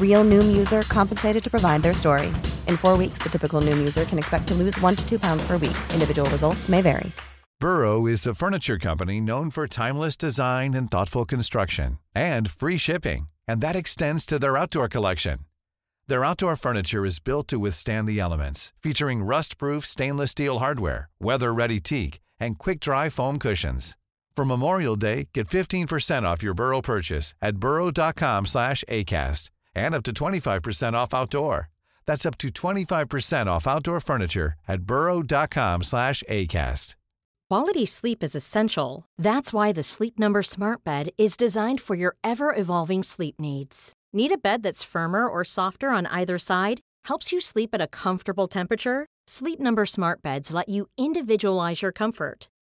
Real Noom user compensated to provide their story. In four weeks, the typical Noom user can expect to lose one to two pounds per week. Individual results may vary. Burrow is a furniture company known for timeless design and thoughtful construction and free shipping, and that extends to their outdoor collection. Their outdoor furniture is built to withstand the elements, featuring rust-proof stainless steel hardware, weather-ready teak, and quick-dry foam cushions. For Memorial Day, get 15% off your Burrow purchase at burrow.com slash ACAST and up to 25% off outdoor. That's up to 25% off outdoor furniture at burrow.com slash ACAST. Quality sleep is essential. That's why the Sleep Number Smart Bed is designed for your ever evolving sleep needs. Need a bed that's firmer or softer on either side? Helps you sleep at a comfortable temperature? Sleep Number Smart Beds let you individualize your comfort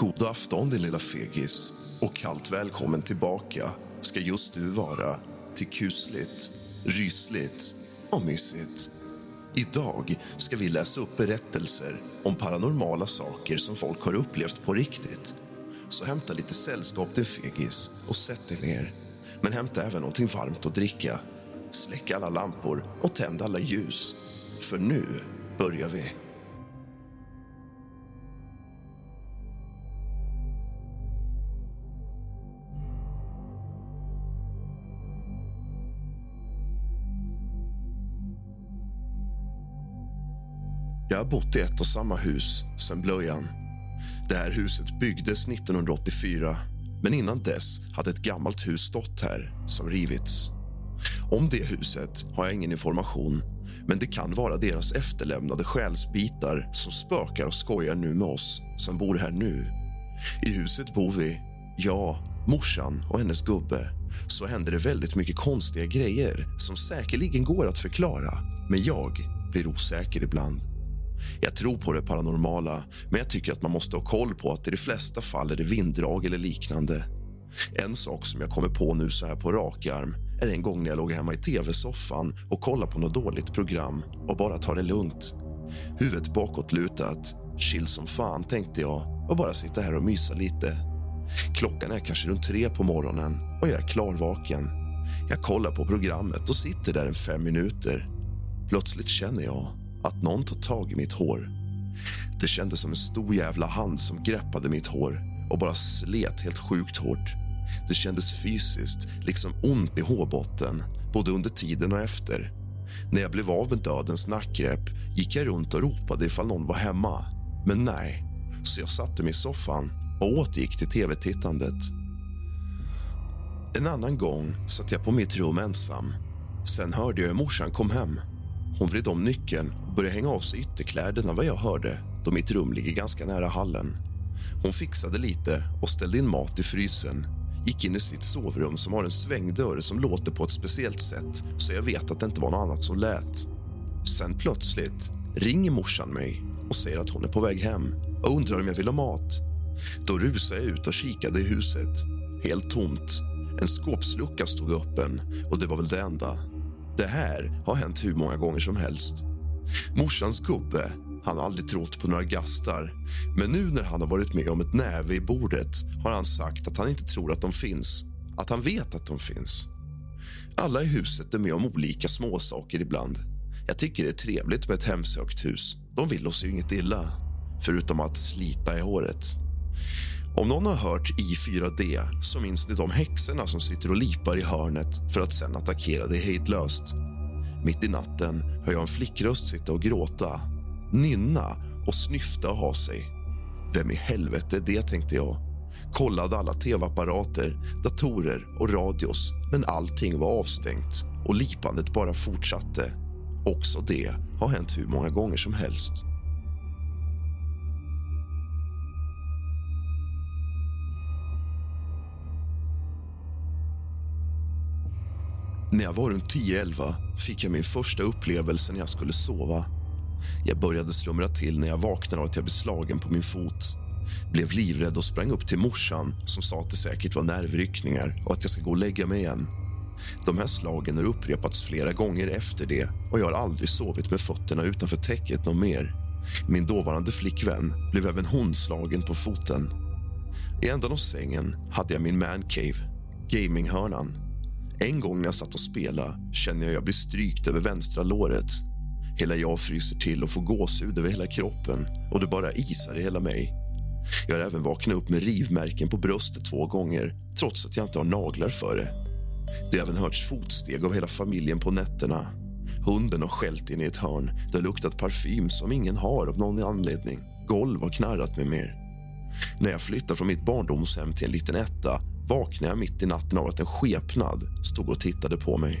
God afton din lilla fegis och kallt välkommen tillbaka ska just du vara till kusligt, rysligt och mysigt. Idag ska vi läsa upp berättelser om paranormala saker som folk har upplevt på riktigt. Så hämta lite sällskap din fegis och sätt dig ner. Men hämta även någonting varmt att dricka. Släck alla lampor och tänd alla ljus. För nu börjar vi. Jag har bott i ett och samma hus sedan blöjan. Det här huset byggdes 1984 men innan dess hade ett gammalt hus stått här som rivits. Om det huset har jag ingen information men det kan vara deras efterlämnade själsbitar som spökar och skojar nu med oss som bor här nu. I huset bor vi, jag, morsan och hennes gubbe. Så händer det väldigt mycket konstiga grejer som säkerligen går att förklara men jag blir osäker ibland. Jag tror på det paranormala, men jag tycker att man måste ha koll på att i de flesta fall är det vinddrag eller liknande. En sak som jag kommer på nu så här på rak arm är en gång när jag låg hemma i tv-soffan och kollade på något dåligt program och bara tar det lugnt. Huvudet bakåtlutat, chill som fan tänkte jag och bara sitta här och mysa lite. Klockan är kanske runt tre på morgonen och jag är klarvaken. Jag kollar på programmet och sitter där en fem minuter. Plötsligt känner jag att någon tar tag i mitt hår. Det kändes som en stor jävla hand som greppade mitt hår och bara slet helt sjukt hårt. Det kändes fysiskt, liksom ont i hårbotten, både under tiden och efter. När jag blev av med dödens nackgrepp gick jag runt och ropade ifall någon var hemma. Men nej, så jag satte mig i soffan och återgick till tv-tittandet. En annan gång satt jag på mitt rum ensam. Sen hörde jag hur morsan kom hem. Hon vred om nyckeln började hänga av sig ytterkläderna vad jag hörde då mitt rum ligger ganska nära hallen. Hon fixade lite och ställde in mat i frysen gick in i sitt sovrum som har en svängdörr som låter på ett speciellt sätt så jag vet att det inte var något annat som lät. Sen plötsligt ringer morsan mig och säger att hon är på väg hem och undrar om jag vill ha mat. Då rusade jag ut och kikade i huset. Helt tomt. En skåpslucka stod öppen och det var väl det enda. Det här har hänt hur många gånger som helst. Morsans gubbe han har aldrig trott på några gastar. Men nu när han har varit med om ett näve i bordet har han sagt att han inte tror att de finns. Att han vet att de finns. Alla i huset är med om olika småsaker ibland. Jag tycker det är trevligt med ett hemsökt hus. De vill oss ju inget illa, förutom att slita i håret. Om någon har hört I4D så minns ni de häxorna som sitter och lipar i hörnet för att sen attackera dig hejdlöst. Mitt i natten hör jag en flickröst sitta och gråta, nynna och snyfta och ha sig. Vem i helvete är det, tänkte jag. Kollade alla tv-apparater, datorer och radios men allting var avstängt och lipandet bara fortsatte. Också det har hänt hur många gånger som helst. När jag var runt 10-11 fick jag min första upplevelse när jag skulle sova. Jag började slumra till när jag vaknade av att jag blev slagen på min fot. Blev livrädd och sprang upp till morsan som sa att det säkert var nervryckningar och att jag ska gå och lägga mig igen. De här slagen har upprepats flera gånger efter det och jag har aldrig sovit med fötterna utanför täcket någon mer. Min dåvarande flickvän blev även hon slagen på foten. I ändan av sängen hade jag min mancave, gaminghörnan. En gång när jag satt och spelade känner jag att jag blir strykt över vänstra låret. Hela jag fryser till och får gåshud över hela kroppen och det bara isar i hela mig. Jag har även vaknat upp med rivmärken på bröstet två gånger trots att jag inte har naglar för det. Det har även hörts fotsteg av hela familjen på nätterna. Hunden har skällt in i ett hörn. Det har luktat parfym som ingen har av någon anledning. Golv har knarrat med mer. När jag flyttade från mitt barndomshem till en liten etta vaknade jag mitt i natten av att en skepnad stod och tittade på mig.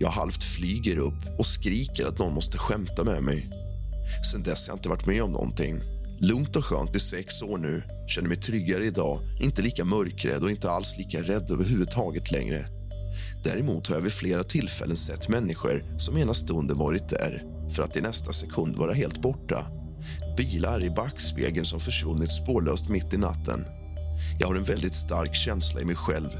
Jag halvt flyger upp och skriker att någon måste skämta med mig. Sen dess har jag inte varit med om någonting. Lugnt och skönt i sex år nu. Känner mig tryggare idag. Inte lika mörkrädd och inte alls lika rädd överhuvudtaget längre. Däremot har jag vid flera tillfällen sett människor som ena stunden varit där för att i nästa sekund vara helt borta. Bilar i backspegeln som försvunnit spårlöst mitt i natten. Jag har en väldigt stark känsla i mig själv.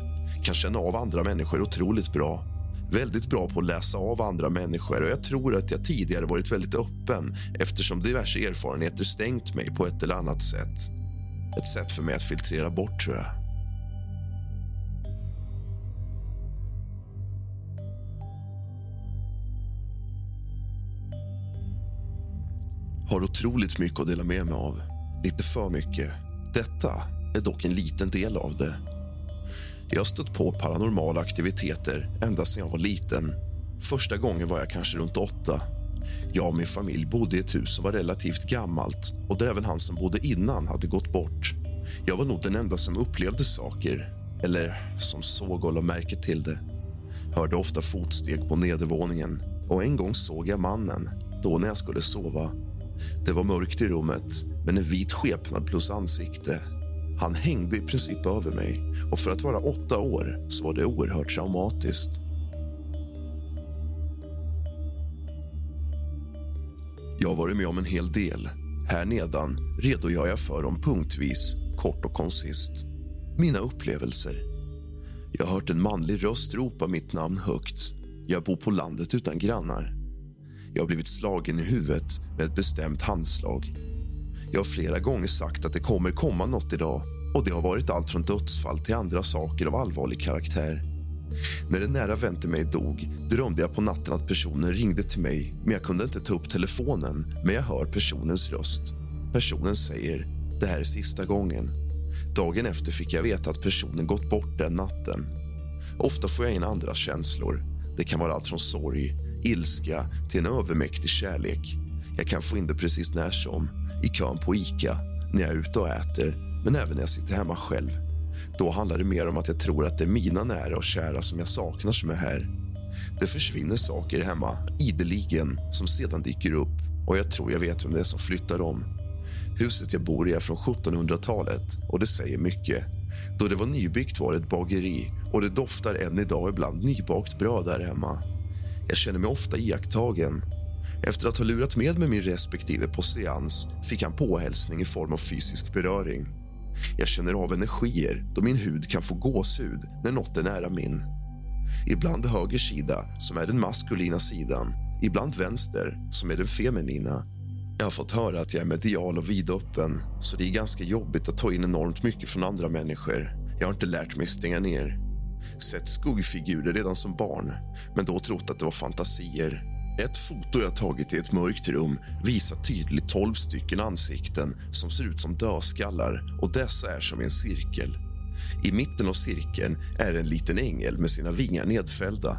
Kan känna av andra människor otroligt bra. Väldigt bra på att läsa av andra människor och jag tror att jag tidigare varit väldigt öppen eftersom diverse erfarenheter stängt mig på ett eller annat sätt. Ett sätt för mig att filtrera bort, tror jag. Har otroligt mycket att dela med mig av. Lite för mycket. Detta är dock en liten del av det. Jag har stött på paranormala aktiviteter ända sedan jag var liten. Första gången var jag kanske runt åtta. Jag och min familj bodde i ett hus som var relativt gammalt och där även han som bodde innan hade gått bort. Jag var nog den enda som upplevde saker, eller som såg och lade märke till det. Hörde ofta fotsteg på nedervåningen och en gång såg jag mannen, då när jag skulle sova. Det var mörkt i rummet, men en vit skepnad plus ansikte. Han hängde i princip över mig och för att vara åtta år så var det oerhört traumatiskt. Jag har varit med om en hel del. Här nedan redogör jag för dem punktvis, kort och koncist. Mina upplevelser. Jag har hört en manlig röst ropa mitt namn högt. Jag bor på landet utan grannar. Jag har blivit slagen i huvudet med ett bestämt handslag. Jag har flera gånger sagt att det kommer komma något idag och det har varit allt från dödsfall till andra saker av allvarlig karaktär. När en nära vän till mig dog drömde jag på natten att personen ringde till mig men jag kunde inte ta upp telefonen, men jag hör personens röst. Personen säger det här är sista gången. Dagen efter fick jag veta att personen gått bort den natten. Ofta får jag in andra känslor. Det kan vara allt från sorg, ilska till en övermäktig kärlek. Jag kan få in det precis när som, i kön på Ica, när jag är ute och äter men även när jag sitter hemma själv. Då handlar det mer om att jag tror att det är mina nära och kära som jag saknar som är här. Det försvinner saker hemma, ideligen, som sedan dyker upp och jag tror jag vet vem det är som flyttar dem. Huset jag bor i är från 1700-talet och det säger mycket. Då det var nybyggt var det ett bageri och det doftar än idag ibland nybakt bröd där hemma. Jag känner mig ofta iakttagen. Efter att ha lurat med mig min respektive på seans fick han påhälsning i form av fysisk beröring. Jag känner av energier då min hud kan få gåshud när något är nära min. Ibland höger sida, som är den maskulina sidan. Ibland vänster, som är den feminina. Jag har fått höra att jag är medial och vidöppen så det är ganska jobbigt att ta in enormt mycket från andra människor. Jag har inte lärt mig stänga ner. Sett skuggfigurer redan som barn, men då trott att det var fantasier. Ett foto jag tagit i ett mörkt rum visar tydligt 12 stycken ansikten som ser ut som dödskallar och dessa är som en cirkel. I mitten av cirkeln är en liten ängel med sina vingar nedfällda.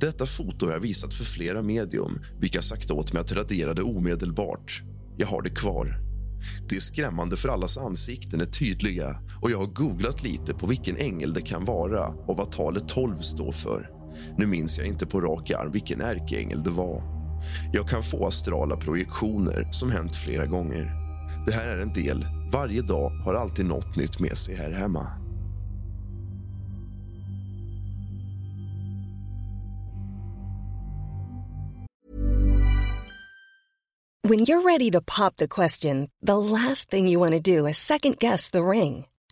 Detta foto har jag visat för flera medium vilka sagt åt mig att radera det omedelbart. Jag har det kvar. Det är skrämmande för allas ansikten är tydliga och jag har googlat lite på vilken ängel det kan vara och vad talet 12 står för. Nu minns jag inte på rak arm vilken ärkeängel det var. Jag kan få astrala projektioner som hänt flera gånger. Det här är en del. Varje dag har alltid något nytt med sig här hemma. When you're ready to pop the question, the last thing you want to do is second guess the ring.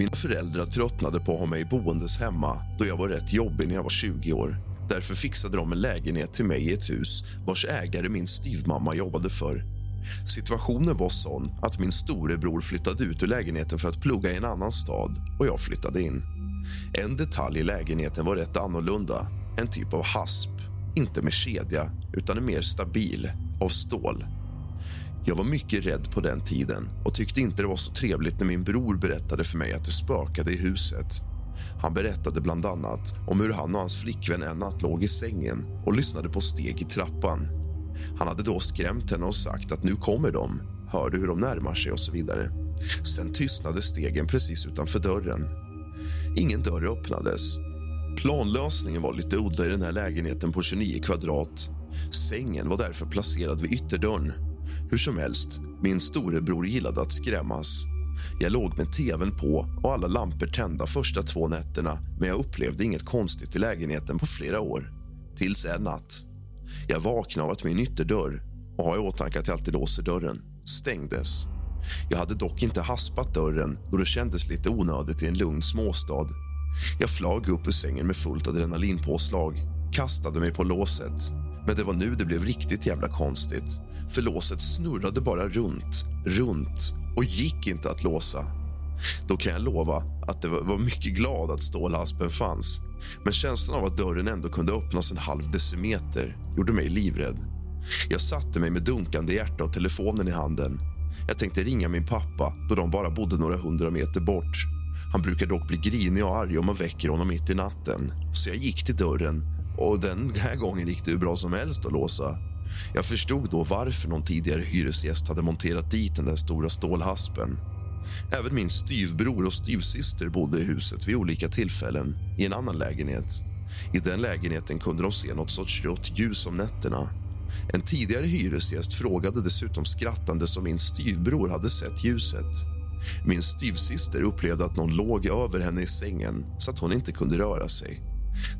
Mina föräldrar tröttnade på att ha mig boendes hemma då jag var rätt jobbig när jag var 20 år. Därför fixade de en lägenhet till mig i ett hus vars ägare min styvmamma jobbade för. Situationen var sån att min storebror flyttade ut ur lägenheten för att plugga i en annan stad och jag flyttade in. En detalj i lägenheten var rätt annorlunda. En typ av hasp. Inte med kedja, utan en mer stabil, av stål. Jag var mycket rädd på den tiden och tyckte inte det var så trevligt när min bror berättade för mig att det spökade i huset. Han berättade bland annat om hur han och hans flickvän en natt låg i sängen och lyssnade på steg i trappan. Han hade då skrämt henne och sagt att nu kommer de. Hör du hur de närmar sig och så vidare. Sen tystnade stegen precis utanför dörren. Ingen dörr öppnades. Planlösningen var lite udda i den här lägenheten på 29 kvadrat. Sängen var därför placerad vid ytterdörren. Hur som helst, min storebror gillade att skrämmas. Jag låg med tvn på och alla lampor tända första två nätterna men jag upplevde inget konstigt i lägenheten på flera år. Tills en natt. Jag vaknade av att min ytterdörr, och har i åtanke att jag alltid låser dörren, stängdes. Jag hade dock inte haspat dörren då det kändes lite onödigt i en lugn småstad. Jag flög upp ur sängen med fullt adrenalinpåslag, kastade mig på låset. Men det var nu det blev riktigt jävla konstigt. För låset snurrade bara runt, runt och gick inte att låsa. Då kan jag lova att det var mycket glad att stålaspen fanns. Men känslan av att dörren ändå kunde öppnas en halv decimeter gjorde mig livrädd. Jag satte mig med dunkande hjärta och telefonen i handen. Jag tänkte ringa min pappa då de bara bodde några hundra meter bort. Han brukar dock bli grinig och arg om man väcker honom mitt i natten. Så jag gick till dörren och den här gången gick det hur bra som helst att låsa. Jag förstod då varför någon tidigare hyresgäst hade monterat dit den där stora stålhaspen. Även min styvbror och styvsyster bodde i huset vid olika tillfällen i en annan lägenhet. I den lägenheten kunde de se något sorts rött ljus om nätterna. En tidigare hyresgäst frågade dessutom skrattande som min styvbror hade sett ljuset. Min styvsyster upplevde att någon låg över henne i sängen så att hon inte kunde röra sig.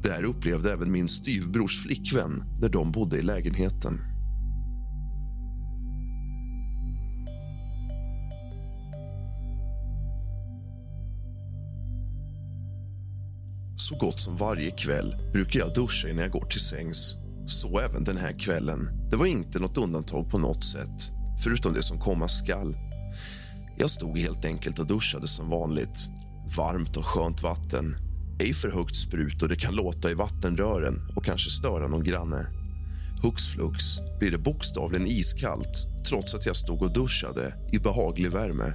Det här upplevde även min styvbrors flickvän när de bodde i lägenheten. Så gott som varje kväll brukar jag duscha innan jag går till sängs. Så även den här kvällen. Det var inte något undantag på något sätt, förutom det som komma skall. Jag stod helt enkelt och duschade som vanligt. Varmt och skönt vatten. Ej för högt sprut och det kan låta i vattenrören och kanske störa någon granne. Hux flux blir det bokstavligen iskallt trots att jag stod och duschade i behaglig värme.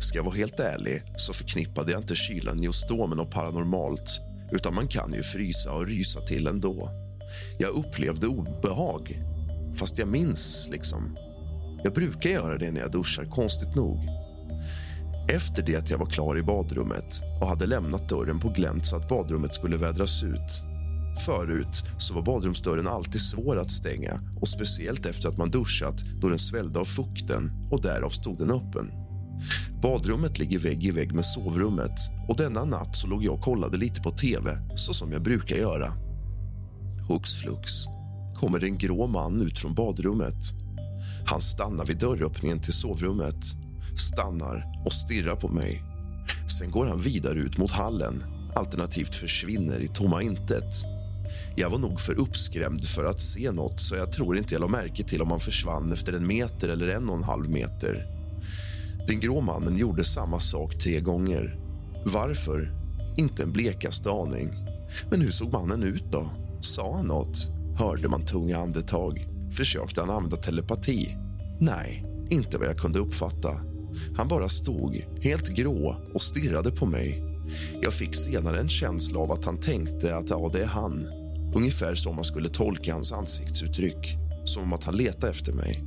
Ska jag vara helt ärlig så förknippade jag inte kylan just då med något paranormalt utan man kan ju frysa och rysa till ändå. Jag upplevde obehag, fast jag minns liksom. Jag brukar göra det när jag duschar, konstigt nog. Efter det att jag var klar i badrummet och hade lämnat dörren på glänt så att badrummet skulle vädras ut. Förut så var badrumsdörren alltid svår att stänga och speciellt efter att man duschat då den svällde av fukten och därav stod den öppen. Badrummet ligger vägg i vägg med sovrummet och denna natt så låg jag och kollade lite på tv, så som jag brukar göra. Hux flux kommer det en grå man ut från badrummet. Han stannar vid dörröppningen till sovrummet, stannar och stirrar på mig. Sen går han vidare ut mot hallen, alternativt försvinner i tomma intet. Jag var nog för uppskrämd för att se nåt så jag tror inte jag la märke till om han försvann efter en meter eller en och en halv meter. Den grå mannen gjorde samma sak tre gånger. Varför? Inte en blekaste aning. Men hur såg mannen ut då? Sa han nåt? Hörde man tunga andetag? Försökte han använda telepati? Nej, inte vad jag kunde uppfatta. Han bara stod, helt grå, och stirrade på mig. Jag fick senare en känsla av att han tänkte att ja, det är han. Ungefär som man skulle tolka hans ansiktsuttryck. Som att han letade efter mig.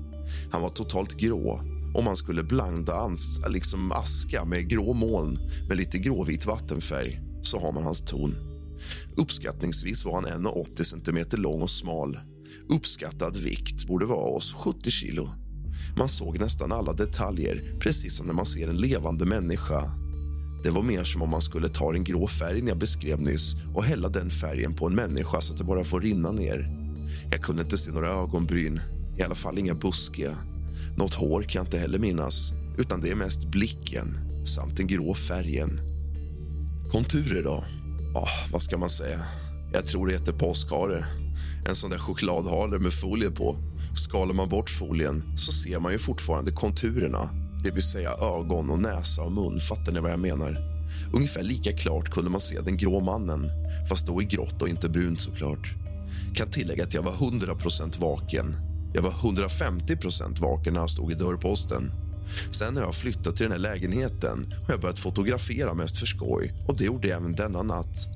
Han var totalt grå. Om man skulle blanda ans liksom aska med grå moln med lite gråvit vattenfärg så har man hans ton. Uppskattningsvis var han 1,80 cm lång och smal. Uppskattad vikt borde vara oss 70 kilo. Man såg nästan alla detaljer, precis som när man ser en levande människa. Det var mer som om man skulle ta den grå färgen jag beskrev nyss och hälla den färgen på en människa så att det bara får rinna ner. Jag kunde inte se några ögonbryn, i alla fall inga buskiga. Något hår kan jag inte heller minnas, utan det är mest blicken samt den grå färgen. Konturer, då? Oh, vad ska man säga? Jag tror det heter påskhare. En sån där chokladhare med folie på. Skalar man bort folien så ser man ju fortfarande konturerna. Det vill säga ögon, och näsa och mun. Fattar ni vad jag menar? Ungefär lika klart kunde man se den grå mannen, fast då i grått och inte brunt såklart. Kan tillägga att jag var 100% vaken. Jag var 150% vaken när han stod i dörrposten. Sen har jag flyttat till den här lägenheten och jag börjat fotografera mest för skoj. Och det gjorde jag även denna natt.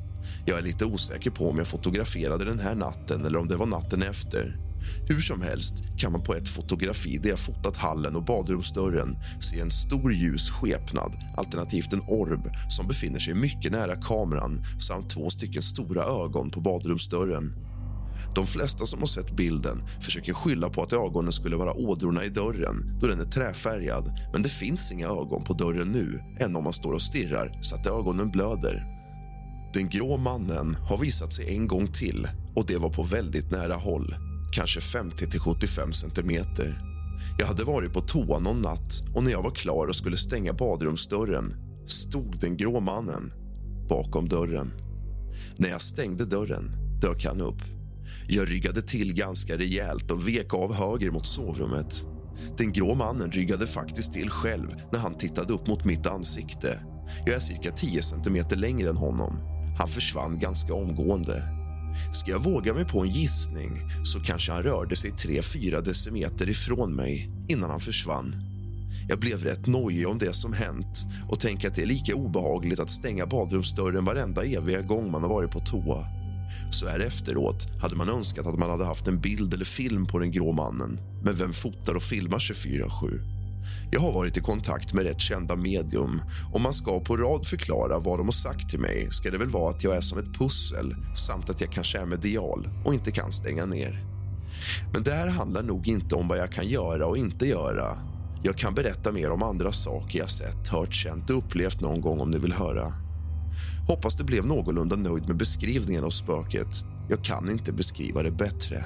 Jag är lite osäker på om jag fotograferade den här natten eller om det var natten efter. Hur som helst kan man på ett fotografi där jag fotat hallen och badrumsdörren se en stor ljus skepnad, alternativt en orb som befinner sig mycket nära kameran samt två stycken stora ögon på badrumsdörren. De flesta som har sett bilden försöker skylla på att ögonen skulle vara ådrorna i dörren då den är träfärgad, men det finns inga ögon på dörren nu än om man står och stirrar så att ögonen blöder. Den grå mannen har visat sig en gång till och det var på väldigt nära håll, kanske 50 till 75 centimeter. Jag hade varit på toa någon natt och när jag var klar och skulle stänga badrumsdörren stod den grå mannen bakom dörren. När jag stängde dörren dök han upp jag ryggade till ganska rejält och vek av höger mot sovrummet. Den grå mannen ryggade faktiskt till själv när han tittade upp mot mitt ansikte. Jag är cirka 10 centimeter längre än honom. Han försvann ganska omgående. Ska jag våga mig på en gissning så kanske han rörde sig 3-4 decimeter ifrån mig innan han försvann. Jag blev rätt nojig om det som hänt och tänker att det är lika obehagligt att stänga badrumsdörren varenda eviga gång man har varit på toa. Så här efteråt hade man önskat att man hade haft en bild eller film på den grå mannen. Men vem fotar och filmar 24-7? Jag har varit i kontakt med rätt kända medium. Om man ska på rad förklara vad de har sagt till mig ska det väl vara att jag är som ett pussel samt att jag kanske är medial och inte kan stänga ner. Men det här handlar nog inte om vad jag kan göra och inte göra. Jag kan berätta mer om andra saker jag sett, hört, känt och upplevt någon gång om ni vill höra. Hoppas du blev någorlunda nöjd med beskrivningen av spöket. Jag kan inte beskriva det bättre.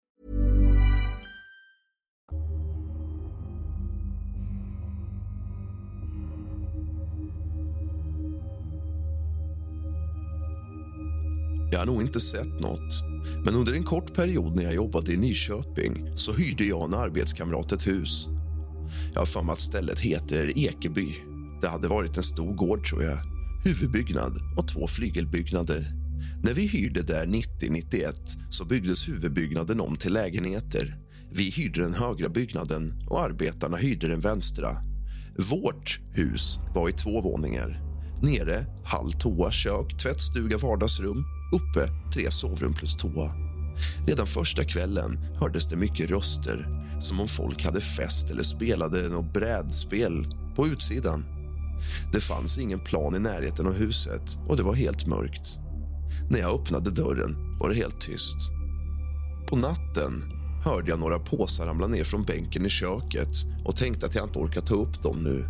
Jag har nog inte sett något. Men under en kort period när jag jobbade i Nyköping så hyrde jag och en arbetskamrat ett hus. Jag har för mig att stället heter Ekeby. Det hade varit en stor gård, tror jag. Huvudbyggnad och två flygelbyggnader. När vi hyrde där 90-91 så byggdes huvudbyggnaden om till lägenheter. Vi hyrde den högra byggnaden och arbetarna hyrde den vänstra. Vårt hus var i två våningar. Nere hall, toa, kök, tvättstuga, vardagsrum. Uppe tre sovrum plus toa. Redan första kvällen hördes det mycket röster som om folk hade fest eller spelade något brädspel på utsidan. Det fanns ingen plan i närheten av huset och det var helt mörkt. När jag öppnade dörren var det helt tyst. På natten hörde jag några påsar ramla ner från bänken i köket och tänkte att jag inte orkar ta upp dem nu.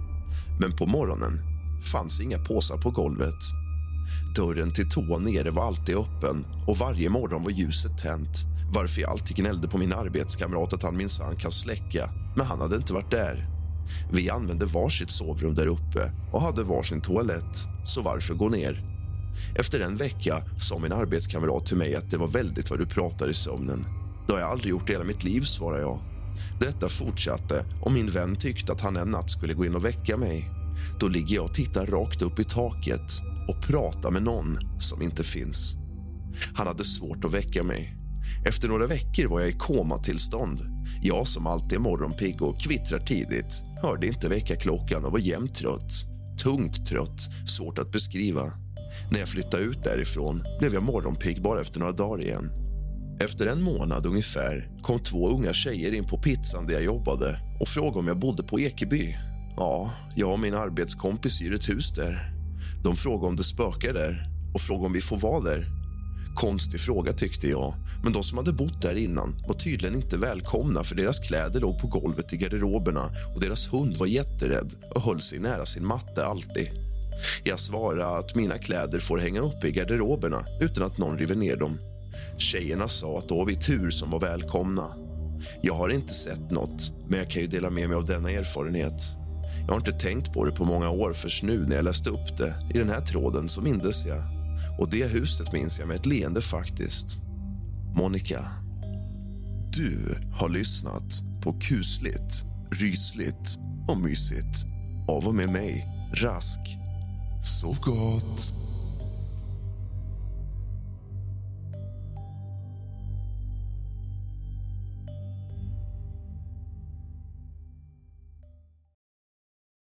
Men på morgonen fanns inga påsar på golvet. Dörren till toan nere var alltid öppen och varje morgon var ljuset tänt varför jag alltid gnällde på min arbetskamrat att han minsann kan släcka, men han hade inte varit där. Vi använde varsitt sovrum där uppe och hade varsin toalett, så varför gå ner? Efter en vecka sa min arbetskamrat till mig att det var väldigt vad du pratar i sömnen. Det har jag aldrig gjort i hela mitt liv, svarade jag. Detta fortsatte och min vän tyckte att han en natt skulle gå in och väcka mig. Då ligger jag och tittar rakt upp i taket och prata med någon som inte finns. Han hade svårt att väcka mig. Efter några veckor var jag i komatillstånd. Jag som alltid är morgonpigg och kvittrar tidigt hörde inte väckarklockan och var jämt trött. Tungt trött, svårt att beskriva. När jag flyttade ut därifrån blev jag morgonpigg bara efter några dagar igen. Efter en månad ungefär kom två unga tjejer in på pizzan där jag jobbade och frågade om jag bodde på Ekeby. Ja, jag och min arbetskompis hyr ett hus där. De frågade om det spökar där och frågade om vi får vara där. Konstig fråga tyckte jag, men de som hade bott där innan var tydligen inte välkomna för deras kläder låg på golvet i garderoberna och deras hund var jätterädd och höll sig nära sin matte alltid. Jag svarade att mina kläder får hänga uppe i garderoberna utan att någon river ner dem. Tjejerna sa att då har vi tur som var välkomna. Jag har inte sett något, men jag kan ju dela med mig av denna erfarenhet. Jag har inte tänkt på det på många år förrän nu när jag läste upp det i den här tråden så mindes jag. Och det huset minns jag med ett leende faktiskt. Monica. Du har lyssnat på kusligt, rysligt och mysigt av och med mig, Rask. Sov gott.